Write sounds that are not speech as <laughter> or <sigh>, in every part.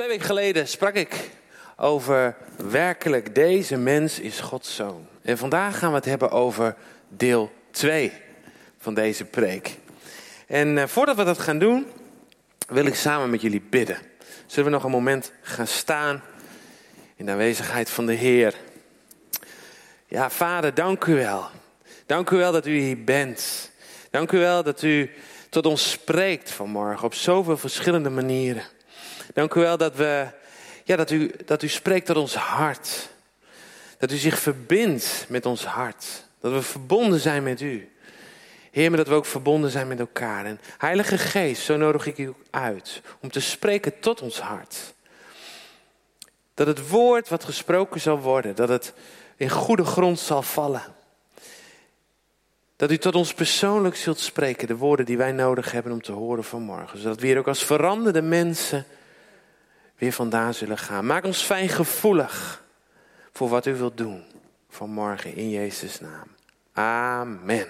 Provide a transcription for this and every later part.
Twee weken geleden sprak ik over werkelijk deze mens is Gods zoon. En vandaag gaan we het hebben over deel 2 van deze preek. En uh, voordat we dat gaan doen, wil ik samen met jullie bidden. Zullen we nog een moment gaan staan in de aanwezigheid van de Heer? Ja, Vader, dank u wel. Dank u wel dat u hier bent. Dank u wel dat u tot ons spreekt vanmorgen op zoveel verschillende manieren. Dank u wel dat, we, ja, dat, u, dat u spreekt tot ons hart. Dat u zich verbindt met ons hart. Dat we verbonden zijn met u. Heer, maar dat we ook verbonden zijn met elkaar. En Heilige Geest, zo nodig ik u uit om te spreken tot ons hart. Dat het woord wat gesproken zal worden, dat het in goede grond zal vallen. Dat u tot ons persoonlijk zult spreken, de woorden die wij nodig hebben om te horen vanmorgen. Zodat we hier ook als veranderde mensen weer vandaan zullen gaan. Maak ons fijn gevoelig voor wat u wilt doen vanmorgen in Jezus' naam. Amen.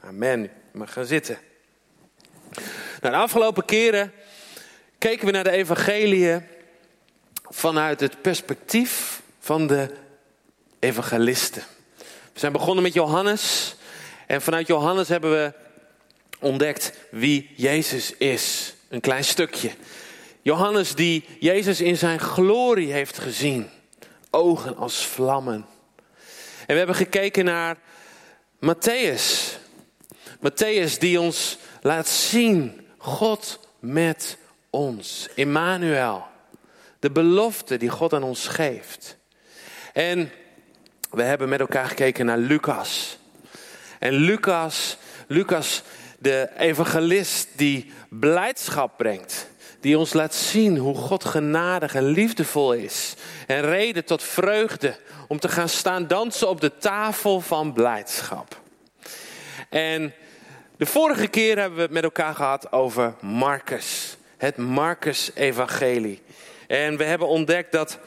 Amen. Mag gaan zitten. Nou, de afgelopen keren keken we naar de evangelie vanuit het perspectief van de evangelisten. We zijn begonnen met Johannes en vanuit Johannes hebben we ontdekt wie Jezus is. Een klein stukje. Johannes die Jezus in zijn glorie heeft gezien. Ogen als vlammen. En we hebben gekeken naar Matthäus. Matthäus die ons laat zien God met ons. Emmanuel. De belofte die God aan ons geeft. En we hebben met elkaar gekeken naar Lucas. En Lucas, Lucas de evangelist die blijdschap brengt. Die ons laat zien hoe God genadig en liefdevol is. En reden tot vreugde om te gaan staan dansen op de tafel van blijdschap. En de vorige keer hebben we het met elkaar gehad over Marcus. Het Marcus-evangelie. En we hebben ontdekt dat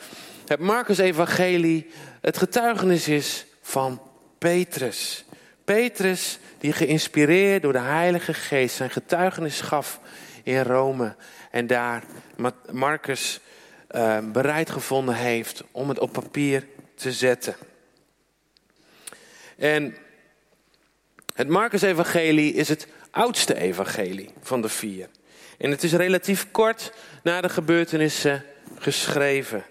het Marcus-evangelie het getuigenis is van Petrus. Petrus die geïnspireerd door de Heilige Geest zijn getuigenis gaf in Rome. En daar Marcus uh, bereid gevonden heeft om het op papier te zetten. En het Marcus-evangelie is het oudste evangelie van de vier. En het is relatief kort na de gebeurtenissen geschreven.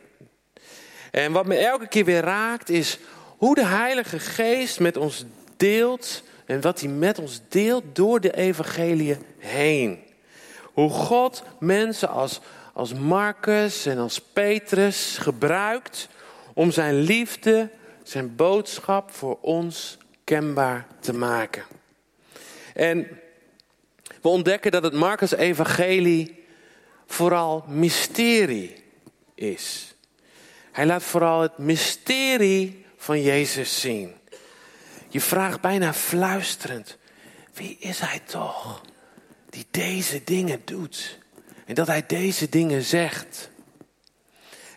En wat me elke keer weer raakt is hoe de Heilige Geest met ons deelt en wat hij met ons deelt door de evangelie heen. Hoe God mensen als, als Marcus en als Petrus gebruikt om zijn liefde, zijn boodschap voor ons kenbaar te maken. En we ontdekken dat het Marcus evangelie vooral mysterie is. Hij laat vooral het mysterie van Jezus zien. Je vraagt bijna fluisterend: wie is hij toch die deze dingen doet? En dat hij deze dingen zegt.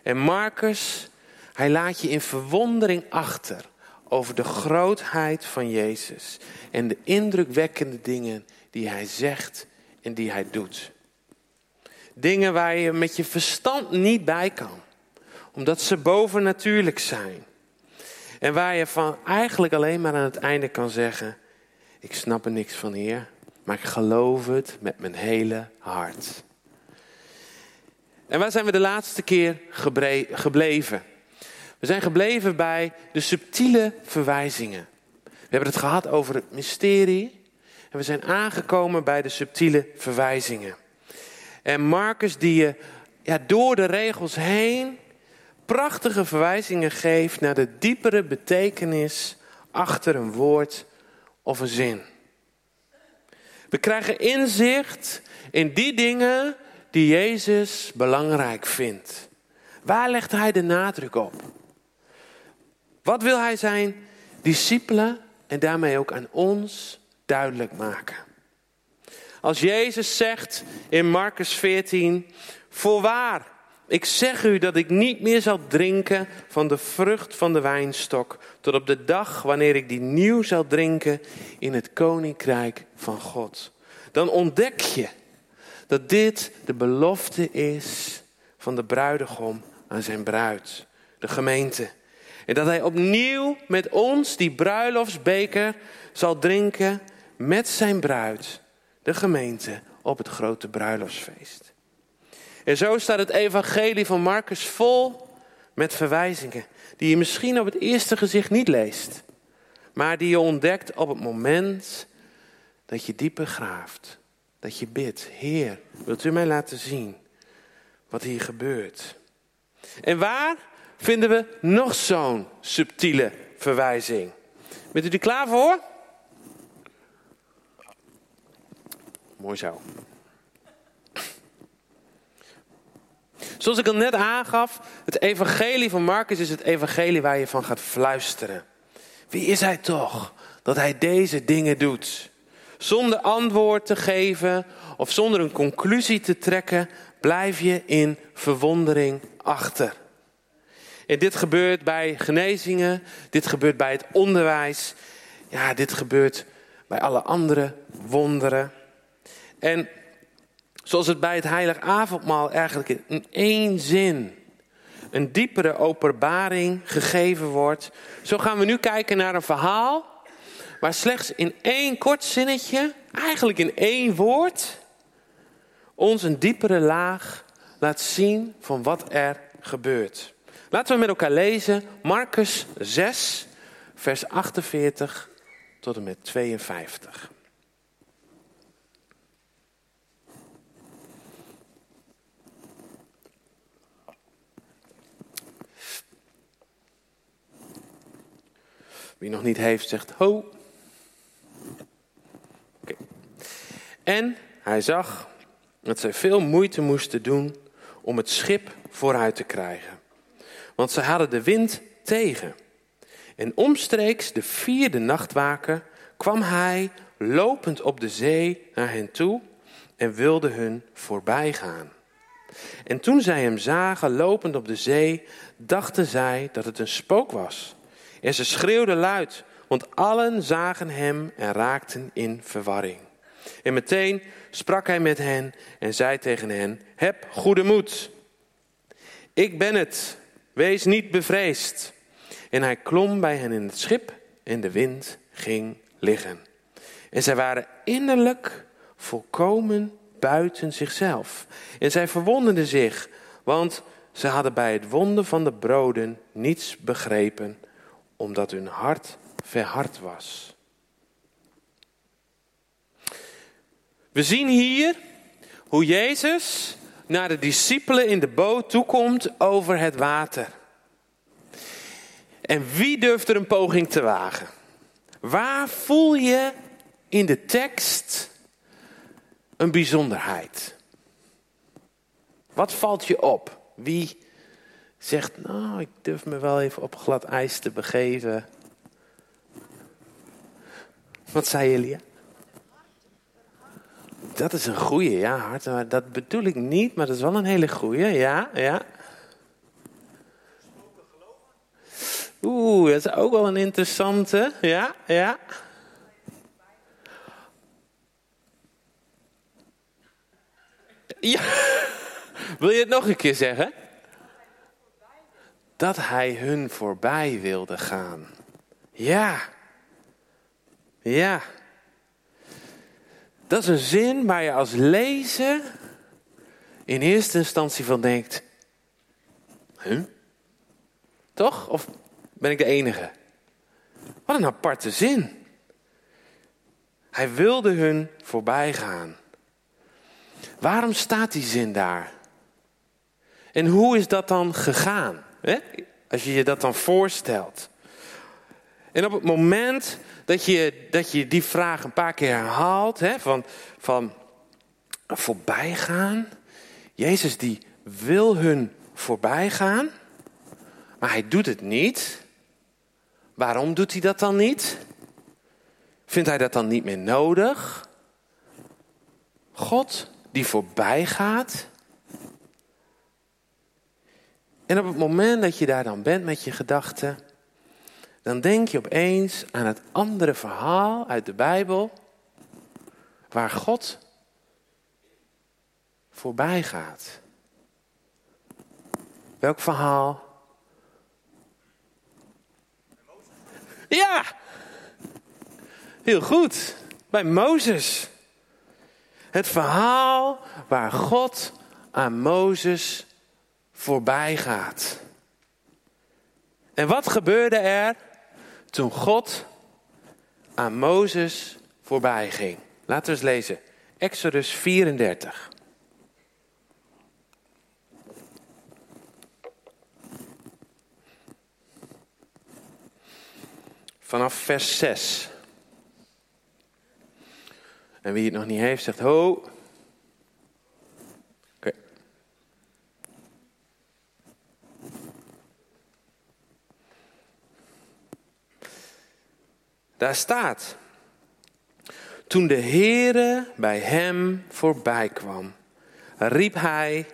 En Marcus, hij laat je in verwondering achter over de grootheid van Jezus en de indrukwekkende dingen die hij zegt en die hij doet. Dingen waar je met je verstand niet bij kan, omdat ze bovennatuurlijk zijn. En waar je van eigenlijk alleen maar aan het einde kan zeggen: Ik snap er niks van, Heer, maar ik geloof het met mijn hele hart. En waar zijn we de laatste keer gebleven? We zijn gebleven bij de subtiele verwijzingen. We hebben het gehad over het mysterie. En we zijn aangekomen bij de subtiele verwijzingen. En Marcus die je ja, door de regels heen prachtige verwijzingen geeft naar de diepere betekenis achter een woord of een zin. We krijgen inzicht in die dingen die Jezus belangrijk vindt. Waar legt hij de nadruk op? Wat wil hij zijn discipelen en daarmee ook aan ons duidelijk maken? Als Jezus zegt in Marcus 14: Voorwaar, ik zeg u dat ik niet meer zal drinken van de vrucht van de wijnstok, tot op de dag wanneer ik die nieuw zal drinken in het koninkrijk van God. Dan ontdek je dat dit de belofte is van de bruidegom aan zijn bruid, de gemeente. En dat hij opnieuw met ons die bruiloftsbeker zal drinken met zijn bruid, de gemeente, op het grote bruiloftsfeest. En zo staat het evangelie van Marcus vol met verwijzingen die je misschien op het eerste gezicht niet leest, maar die je ontdekt op het moment dat je dieper graaft, dat je bidt, Heer, wilt u mij laten zien wat hier gebeurt? En waar vinden we nog zo'n subtiele verwijzing? Bent u er klaar voor? Mooi zo. Zoals ik al net aangaf, het evangelie van Marcus is het evangelie waar je van gaat fluisteren. Wie is hij toch dat hij deze dingen doet? Zonder antwoord te geven of zonder een conclusie te trekken, blijf je in verwondering achter. En dit gebeurt bij genezingen, dit gebeurt bij het onderwijs, ja, dit gebeurt bij alle andere wonderen. En zoals het bij het heilig avondmaal eigenlijk in één zin een diepere openbaring gegeven wordt, zo gaan we nu kijken naar een verhaal waar slechts in één kort zinnetje, eigenlijk in één woord, ons een diepere laag laat zien van wat er gebeurt. Laten we met elkaar lezen Marcus 6, vers 48 tot en met 52. Wie nog niet heeft, zegt ho. Okay. En hij zag dat zij veel moeite moesten doen om het schip vooruit te krijgen. Want ze hadden de wind tegen. En omstreeks de vierde nachtwaken kwam hij lopend op de zee naar hen toe en wilde hun voorbij gaan. En toen zij hem zagen lopend op de zee, dachten zij dat het een spook was. En ze schreeuwden luid, want allen zagen hem en raakten in verwarring. En meteen sprak hij met hen en zei tegen hen: Heb goede moed. Ik ben het. Wees niet bevreesd. En hij klom bij hen in het schip en de wind ging liggen. En zij waren innerlijk volkomen buiten zichzelf. En zij verwonderden zich, want ze hadden bij het wonden van de broden niets begrepen, omdat hun hart verhard was. We zien hier hoe Jezus naar de discipelen in de boot toekomt over het water. En wie durft er een poging te wagen? Waar voel je in de tekst een bijzonderheid? Wat valt je op? Wie zegt, nou, ik durf me wel even op glad ijs te begeven? Wat zei Elia? Dat is een goeie, ja, hart. Dat bedoel ik niet, maar dat is wel een hele goeie, ja, ja. Oeh, dat is ook wel een interessante, ja, ja. Ja, <laughs> wil je het nog een keer zeggen? Dat hij hun voorbij wilde gaan. Ja. Ja. Dat is een zin waar je als lezer in eerste instantie van denkt: huh? Toch? Of ben ik de enige? Wat een aparte zin. Hij wilde hun voorbij gaan. Waarom staat die zin daar? En hoe is dat dan gegaan? Hè? Als je je dat dan voorstelt. En op het moment dat je, dat je die vraag een paar keer herhaalt, hè, van, van voorbij gaan. Jezus die wil hun voorbij gaan, maar hij doet het niet. Waarom doet hij dat dan niet? Vindt hij dat dan niet meer nodig? God die voorbij gaat. En op het moment dat je daar dan bent met je gedachten, dan denk je opeens aan het andere verhaal uit de Bijbel, waar God voorbij gaat. Welk verhaal? Ja, heel goed. Bij Mozes. Het verhaal waar God aan Mozes voorbij gaat. En wat gebeurde er toen God aan Mozes voorbij ging? Laten we eens lezen. Exodus 34. Vanaf vers 6. En wie het nog niet heeft, zegt ho. Daar staat. Toen de Heere bij hem voorbij kwam, riep hij: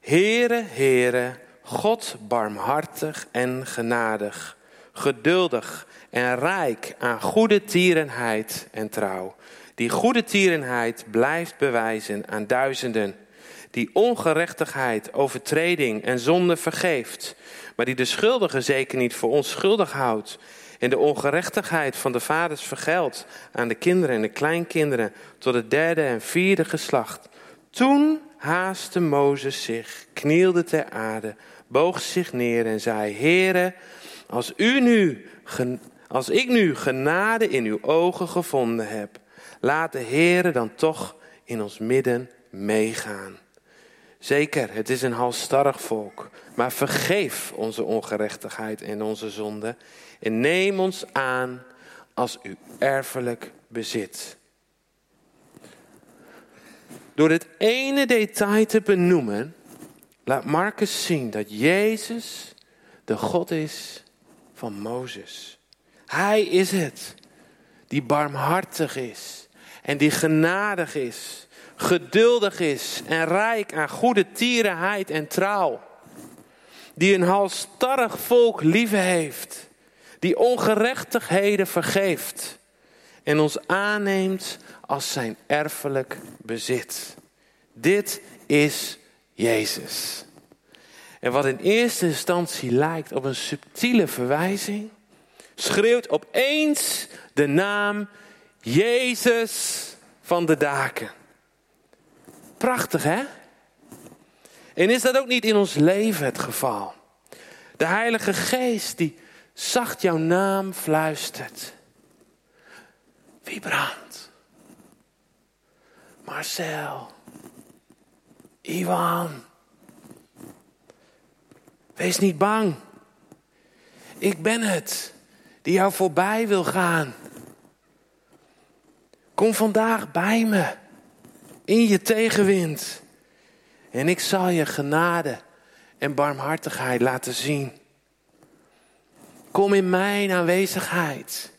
Heere, Heere, God barmhartig en genadig, geduldig en rijk aan goede tierenheid en trouw, die goede tierenheid blijft bewijzen aan duizenden, die ongerechtigheid, overtreding en zonde vergeeft, maar die de schuldige zeker niet voor onschuldig houdt en de ongerechtigheid van de vaders vergeldt aan de kinderen en de kleinkinderen tot het derde en vierde geslacht. Toen haastte Mozes zich, knielde ter aarde, boog zich neer en zei: Heere, als u nu, als ik nu genade in uw ogen gevonden heb, laat de Heere dan toch in ons midden meegaan. Zeker, het is een halstarrig volk, maar vergeef onze ongerechtigheid en onze zonde en neem ons aan als uw erfelijk bezit. Door dit ene detail te benoemen, laat Marcus zien dat Jezus de God is van Mozes. Hij is het die barmhartig is en die genadig is, geduldig is en rijk aan goede tierenheid en trouw. Die een halstarrig volk lief heeft die ongerechtigheden vergeeft en ons aanneemt als zijn erfelijk bezit. Dit is Jezus. En wat in eerste instantie lijkt op een subtiele verwijzing, schreeuwt opeens de naam Jezus van de daken. Prachtig hè? En is dat ook niet in ons leven het geval? De Heilige Geest die zacht jouw naam fluistert. Vibrant. Marcel. Ivan. Wees niet bang. Ik ben het die jou voorbij wil gaan. Kom vandaag bij me in je tegenwind. En ik zal je genade en barmhartigheid laten zien. Kom in mijn aanwezigheid.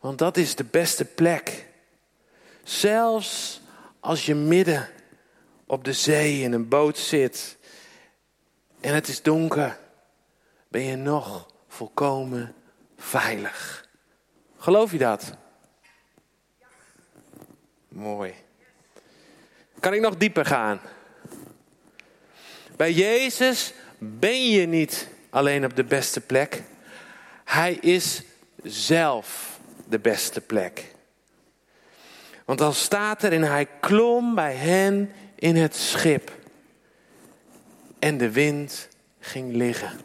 Want dat is de beste plek. Zelfs als je midden op de zee in een boot zit en het is donker, ben je nog volkomen veilig. Geloof je dat? Mooi. Kan ik nog dieper gaan? Bij Jezus ben je niet alleen op de beste plek. Hij is zelf de beste plek. Want dan staat er en hij klom bij hen in het schip. En de wind ging liggen.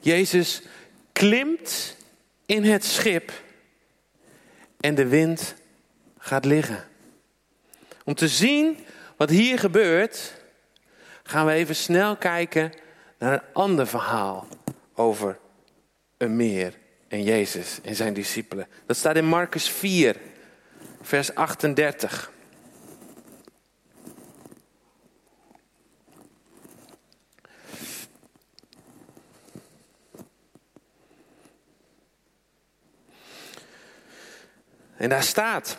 Jezus klimt in het schip en de wind gaat liggen. Om te zien wat hier gebeurt, gaan we even snel kijken naar een ander verhaal over een meer en Jezus en zijn discipelen. Dat staat in Marcus 4, vers 38. En daar staat.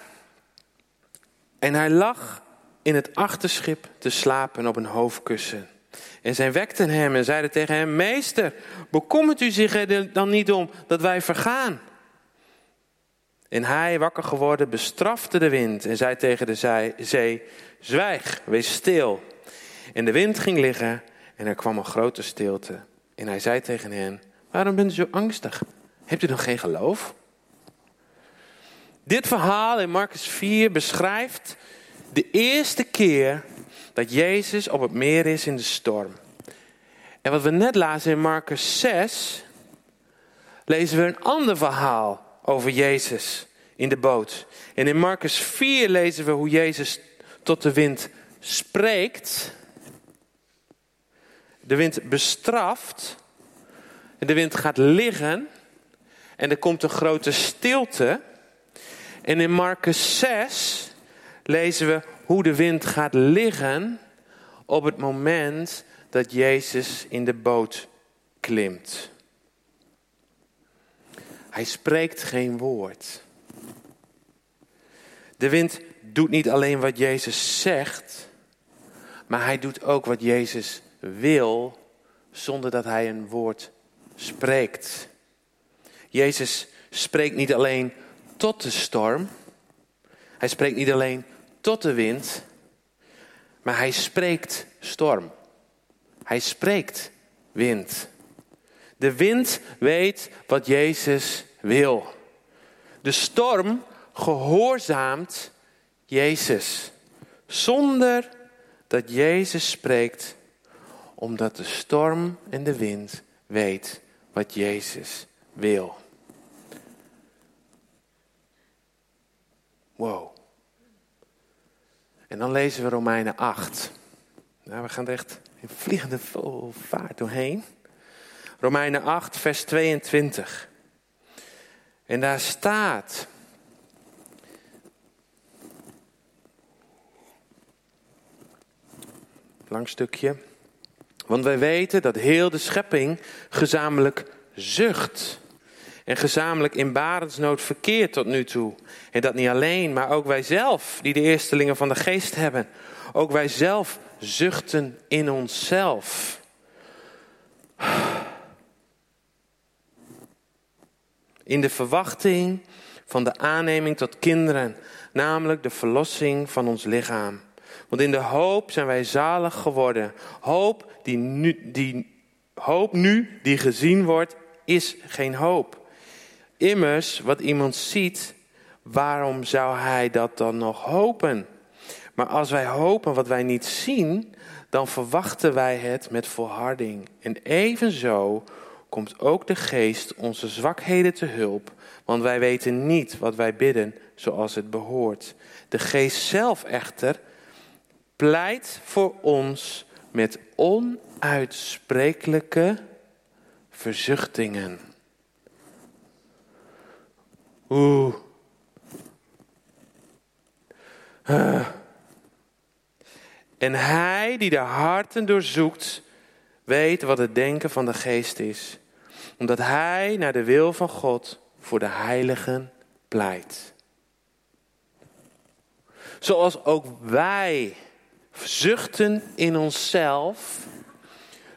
En hij lag in het achterschip te slapen op een hoofdkussen. En zij wekten hem en zeiden tegen hem: Meester, bekommert u zich er dan niet om dat wij vergaan? En hij, wakker geworden, bestrafte de wind en zei tegen de zee: Zwijg, wees stil. En de wind ging liggen En er kwam een grote stilte. En hij zei tegen hen: Waarom bent u zo angstig? Hebt u nog geen geloof? Dit verhaal in Marcus 4 beschrijft de eerste keer dat Jezus op het meer is in de storm. En wat we net lazen in Marcus 6, lezen we een ander verhaal over Jezus in de boot. En in Marcus 4 lezen we hoe Jezus tot de wind spreekt, de wind bestraft, de wind gaat liggen en er komt een grote stilte. En in Marcus 6 lezen we hoe de wind gaat liggen op het moment dat Jezus in de boot klimt. Hij spreekt geen woord. De wind doet niet alleen wat Jezus zegt, maar hij doet ook wat Jezus wil, zonder dat hij een woord spreekt. Jezus spreekt niet alleen tot de storm, hij spreekt niet alleen tot de wind, maar hij spreekt storm. Hij spreekt wind. De wind weet wat Jezus wil. De storm gehoorzaamt Jezus. Zonder dat Jezus spreekt, omdat de storm en de wind weet wat Jezus wil. En dan lezen we Romeinen 8. Nou, we gaan er echt in vliegende vaart doorheen. Romeinen 8, vers 22. En daar staat. Lang stukje. Want wij weten dat heel de schepping gezamenlijk zucht. En gezamenlijk in barensnood verkeert tot nu toe. En dat niet alleen, maar ook wij zelf, die de eerstelingen van de geest hebben. Ook wij zelf zuchten in onszelf. In de verwachting van de aanneming tot kinderen, namelijk de verlossing van ons lichaam. Want in de hoop zijn wij zalig geworden. Hoop die nu, die, hoop nu die gezien wordt, is geen hoop. Immers, wat iemand ziet, waarom zou hij dat dan nog hopen? Maar als wij hopen wat wij niet zien, dan verwachten wij het met volharding. En evenzo komt ook de geest onze zwakheden te hulp, want wij weten niet wat wij bidden zoals het behoort. De geest zelf echter pleit voor ons met onuitsprekelijke verzuchtingen. Oeh. Uh. En hij die de harten doorzoekt, weet wat het denken van de geest is. Omdat hij naar de wil van God voor de heiligen pleit. Zoals ook wij zuchten in onszelf,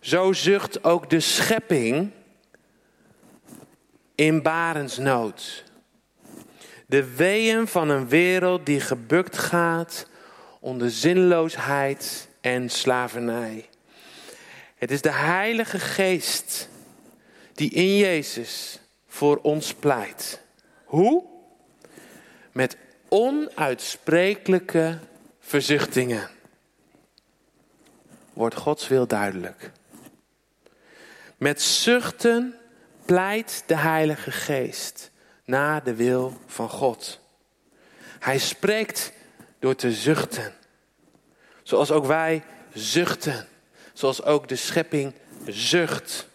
zo zucht ook de schepping in barensnood. De weeën van een wereld die gebukt gaat onder zinloosheid en slavernij. Het is de Heilige Geest die in Jezus voor ons pleit. Hoe? Met onuitsprekelijke verzuchtingen. Wordt Gods wil duidelijk. Met zuchten pleit de Heilige Geest naar de wil van God. Hij spreekt door te zuchten. Zoals ook wij zuchten. Zoals ook de schepping zucht.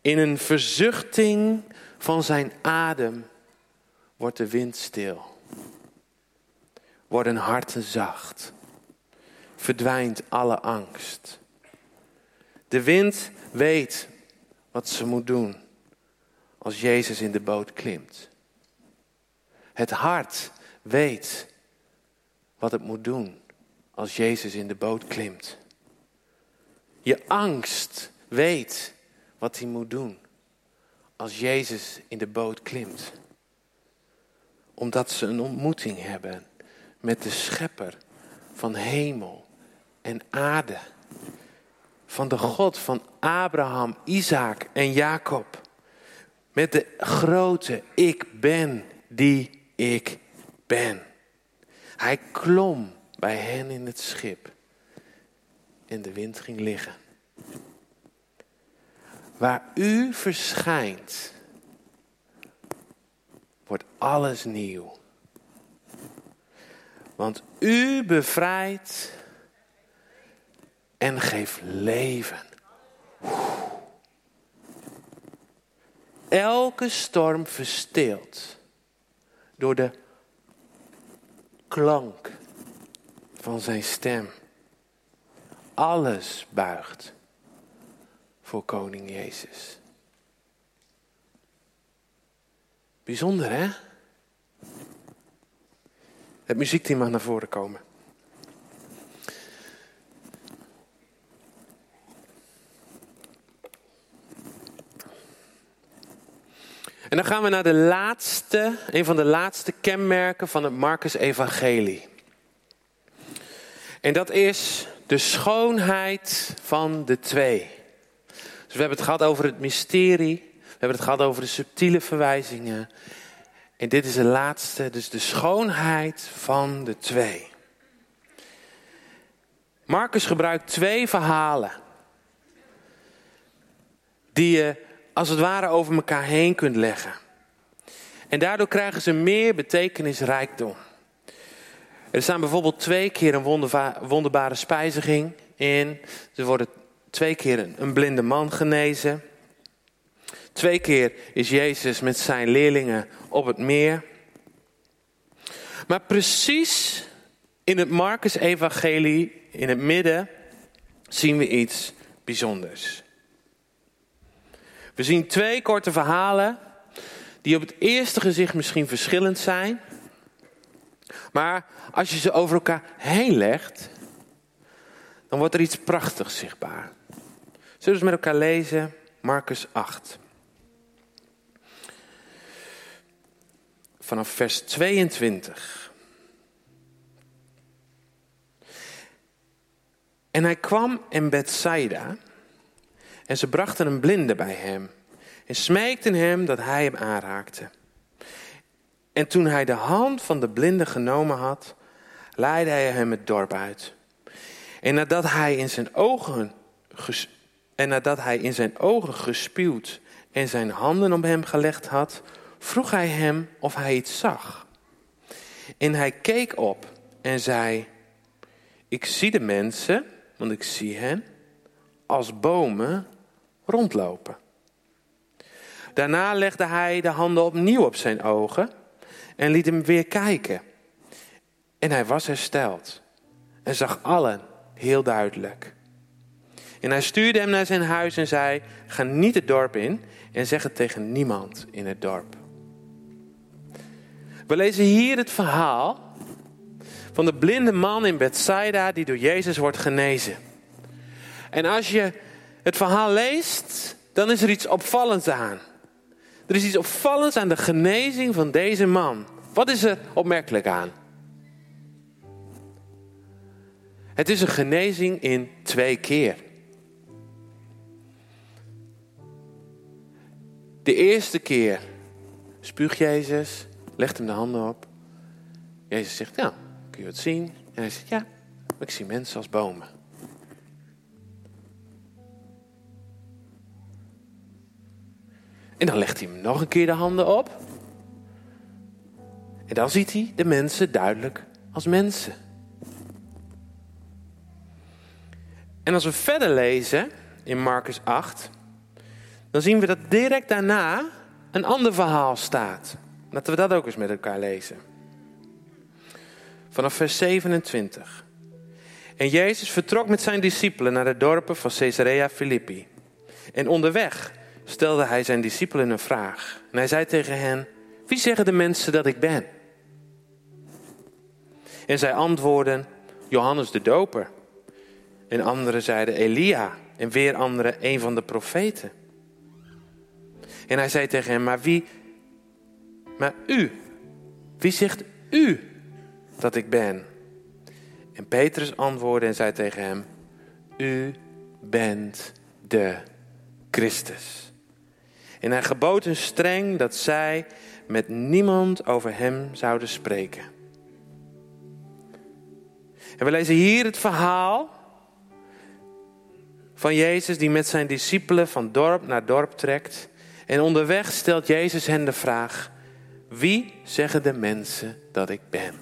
In een verzuchting van zijn adem wordt de wind stil. Worden harten zacht. Verdwijnt alle angst. De wind weet wat ze moet doen als Jezus in de boot klimt. Het hart weet wat het moet doen als Jezus in de boot klimt. Je angst weet wat hij moet doen als Jezus in de boot klimt. Omdat ze een ontmoeting hebben met de schepper van hemel en aarde. van de God van Abraham, Isaac en Jacob. Met de grote ik ben die ik ben. Hij klom bij hen in het schip en de wind ging liggen. Waar u verschijnt, wordt alles nieuw. Want u bevrijdt en geeft leven. Elke storm verstilt door de klank van zijn stem. Alles buigt voor Koning Jezus. Bijzonder hè? Het muziekteam mag naar voren komen. En dan gaan we naar de laatste, een van de laatste kenmerken van het Marcus-evangelie. En dat is de schoonheid van de twee. Dus we hebben het gehad over het mysterie, we hebben het gehad over de subtiele verwijzingen. En dit is de laatste, dus de schoonheid van de twee. Marcus gebruikt twee verhalen die je als het ware over elkaar heen kunt leggen. En daardoor krijgen ze meer betekenisrijkdom. Er staan bijvoorbeeld twee keer een wonderbare spijziging in. Er worden twee keer een blinde man genezen. Twee keer is Jezus met zijn leerlingen op het meer. Maar precies in het Marcus-evangelie, in het midden, zien we iets bijzonders. We zien twee korte verhalen die op het eerste gezicht misschien verschillend zijn. Maar als je ze over elkaar heen legt, dan wordt er iets prachtigs zichtbaar. Zullen we met elkaar lezen? Marcus 8. Vanaf vers 22. En hij kwam in Bethsaida en ze brachten een blinde bij hem en smeekten hem dat hij hem aanraakte. En toen hij de hand van de blinde genomen had, leidde hij hem het dorp uit. En nadat hij in zijn ogen, en nadat hij in zijn ogen gespuwd en zijn handen op hem gelegd had, vroeg hij hem of hij iets zag. En hij keek op en zei: Ik zie de mensen, want ik zie hen, als bomen rondlopen. Daarna legde hij de handen opnieuw op zijn ogen en liet hem weer kijken. En hij was hersteld en zag allen heel duidelijk. En hij stuurde hem naar zijn huis en zei: Ga niet het dorp in en zeg het tegen niemand in het dorp. We lezen hier het verhaal van de blinde man in Bethsaida die door Jezus wordt genezen. En als je het verhaal leest, dan is er iets opvallends aan. Er is iets opvallends aan de genezing van deze man. Wat is er opmerkelijk aan? Het is een genezing in twee keer. De eerste keer spuugt Jezus, legt hem de handen op. Jezus zegt, ja, kun je het zien? En hij zegt, ja, ik zie mensen als bomen. En dan legt hij hem nog een keer de handen op. En dan ziet hij de mensen duidelijk als mensen. En als we verder lezen in Marcus 8, dan zien we dat direct daarna een ander verhaal staat. Laten we dat ook eens met elkaar lezen. Vanaf vers 27. En Jezus vertrok met zijn discipelen naar de dorpen van Caesarea Philippi. En onderweg stelde hij zijn discipelen een vraag. En hij zei tegen hen: Wie zeggen de mensen dat ik ben? En zij antwoordden: Johannes de Doper. En anderen zeiden Elia. En weer anderen een van de profeten. En hij zei tegen hem: Maar wie, maar u, wie zegt u dat ik ben? En Petrus antwoordde en zei tegen hem: U bent de Christus. En hij gebood hun streng dat zij met niemand over hem zouden spreken. En we lezen hier het verhaal van Jezus die met zijn discipelen van dorp naar dorp trekt. En onderweg stelt Jezus hen de vraag: Wie zeggen de mensen dat ik ben?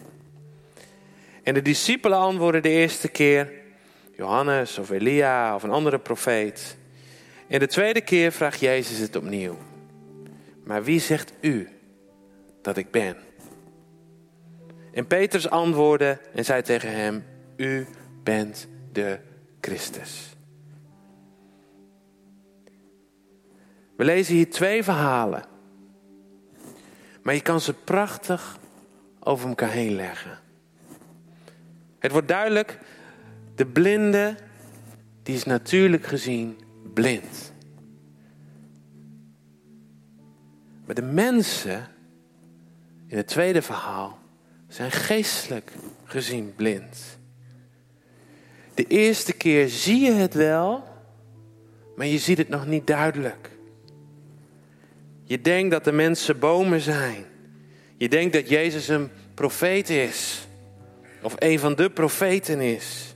En de discipelen antwoorden de eerste keer: Johannes of Elia of een andere profeet. En de tweede keer vraagt Jezus het opnieuw. Maar wie zegt u dat ik ben? En Petrus antwoordde en zei tegen hem: U bent de Christus. We lezen hier twee verhalen. Maar je kan ze prachtig over elkaar heen leggen. Het wordt duidelijk, de blinde, die is natuurlijk gezien blind. Maar de mensen in het tweede verhaal zijn geestelijk gezien blind. De eerste keer zie je het wel, maar je ziet het nog niet duidelijk. Je denkt dat de mensen bomen zijn. Je denkt dat Jezus een profeet is. Of een van de profeten is.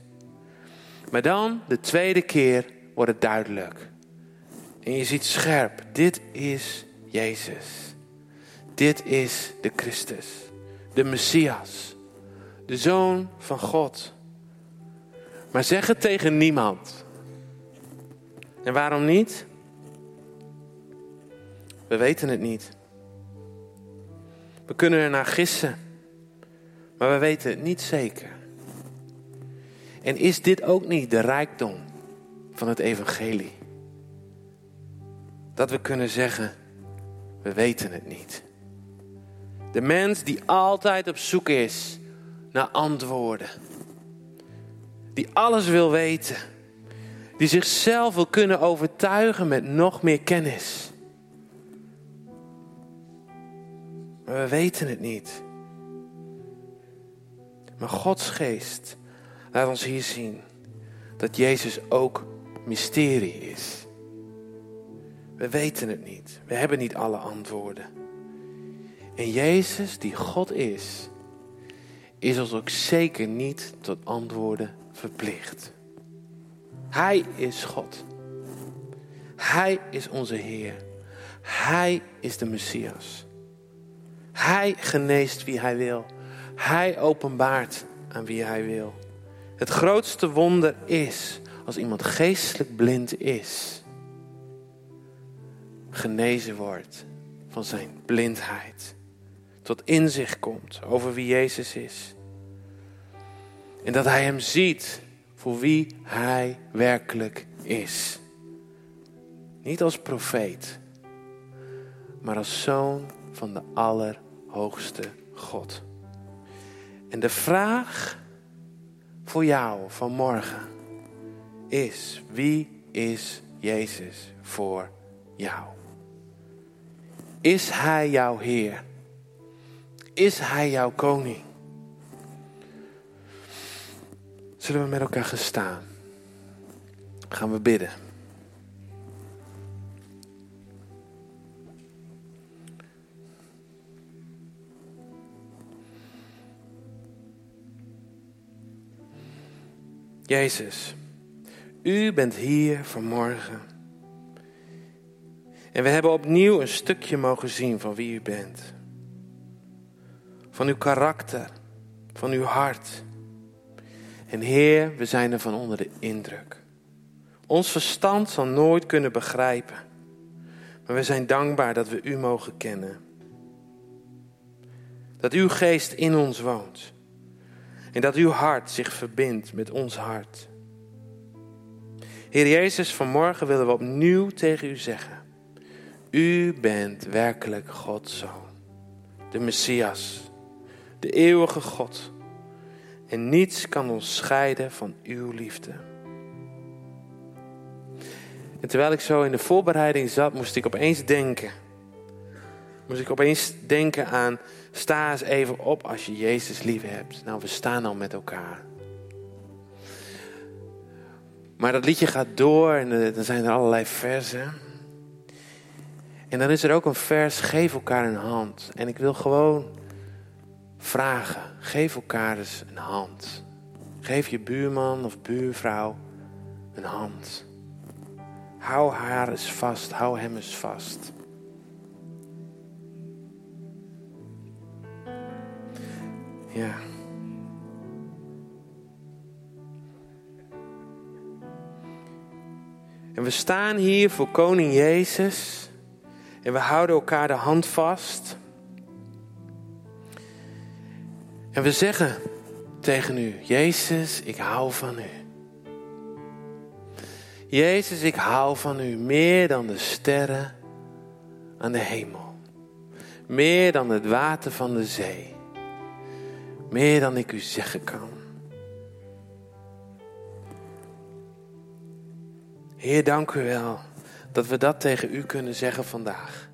Maar dan, de tweede keer, wordt het duidelijk. En je ziet scherp, dit is Jezus. Dit is de Christus, de Messias, de Zoon van God. Maar zeg het tegen niemand. En waarom niet? We weten het niet. We kunnen er naar gissen, maar we weten het niet zeker. En is dit ook niet de rijkdom van het evangelie? Dat we kunnen zeggen, we weten het niet. De mens die altijd op zoek is naar antwoorden. Die alles wil weten. Die zichzelf wil kunnen overtuigen met nog meer kennis. Maar we weten het niet. Maar Gods geest laat ons hier zien dat Jezus ook mysterie is. We weten het niet. We hebben niet alle antwoorden. En Jezus, die God is, is ons ook zeker niet tot antwoorden verplicht. Hij is God. Hij is onze Heer. Hij is de Messias. Hij geneest wie hij wil. Hij openbaart aan wie hij wil. Het grootste wonder is als iemand geestelijk blind is, genezen wordt van zijn blindheid, tot inzicht komt over wie Jezus is. En dat hij hem ziet voor wie hij werkelijk is. Niet als profeet, maar als zoon van de Allerhoogste God. En de vraag voor jou vanmorgen is: wie is Jezus voor jou? Is Hij jouw Heer? Is Hij jouw koning? Zullen we met elkaar gaan staan? Gaan we bidden. Jezus, u bent hier vanmorgen. En we hebben opnieuw een stukje mogen zien van wie u bent. Van uw karakter, van uw hart. En Heer, we zijn er van onder de indruk. Ons verstand zal nooit kunnen begrijpen. Maar we zijn dankbaar dat we u mogen kennen. Dat uw geest in ons woont. En dat uw hart zich verbindt met ons hart. Heer Jezus, vanmorgen willen we opnieuw tegen u zeggen. U bent werkelijk Gods zoon. De Messias. De eeuwige God. En niets kan ons scheiden van uw liefde. En terwijl ik zo in de voorbereiding zat, moest ik opeens denken. Moest ik opeens denken aan Sta eens even op als je Jezus lief hebt. Nou, we staan al met elkaar. Maar dat liedje gaat door en uh, dan zijn er allerlei versen. En dan is er ook een vers, geef elkaar een hand. En ik wil gewoon vragen, geef elkaar eens een hand. Geef je buurman of buurvrouw een hand. Hou haar eens vast, hou hem eens vast. Ja. En we staan hier voor Koning Jezus. En we houden elkaar de hand vast. En we zeggen tegen u: Jezus, ik hou van u. Jezus, ik hou van u meer dan de sterren aan de hemel. Meer dan het water van de zee. Meer dan ik u zeggen kan. Heer, dank u wel dat we dat tegen u kunnen zeggen vandaag.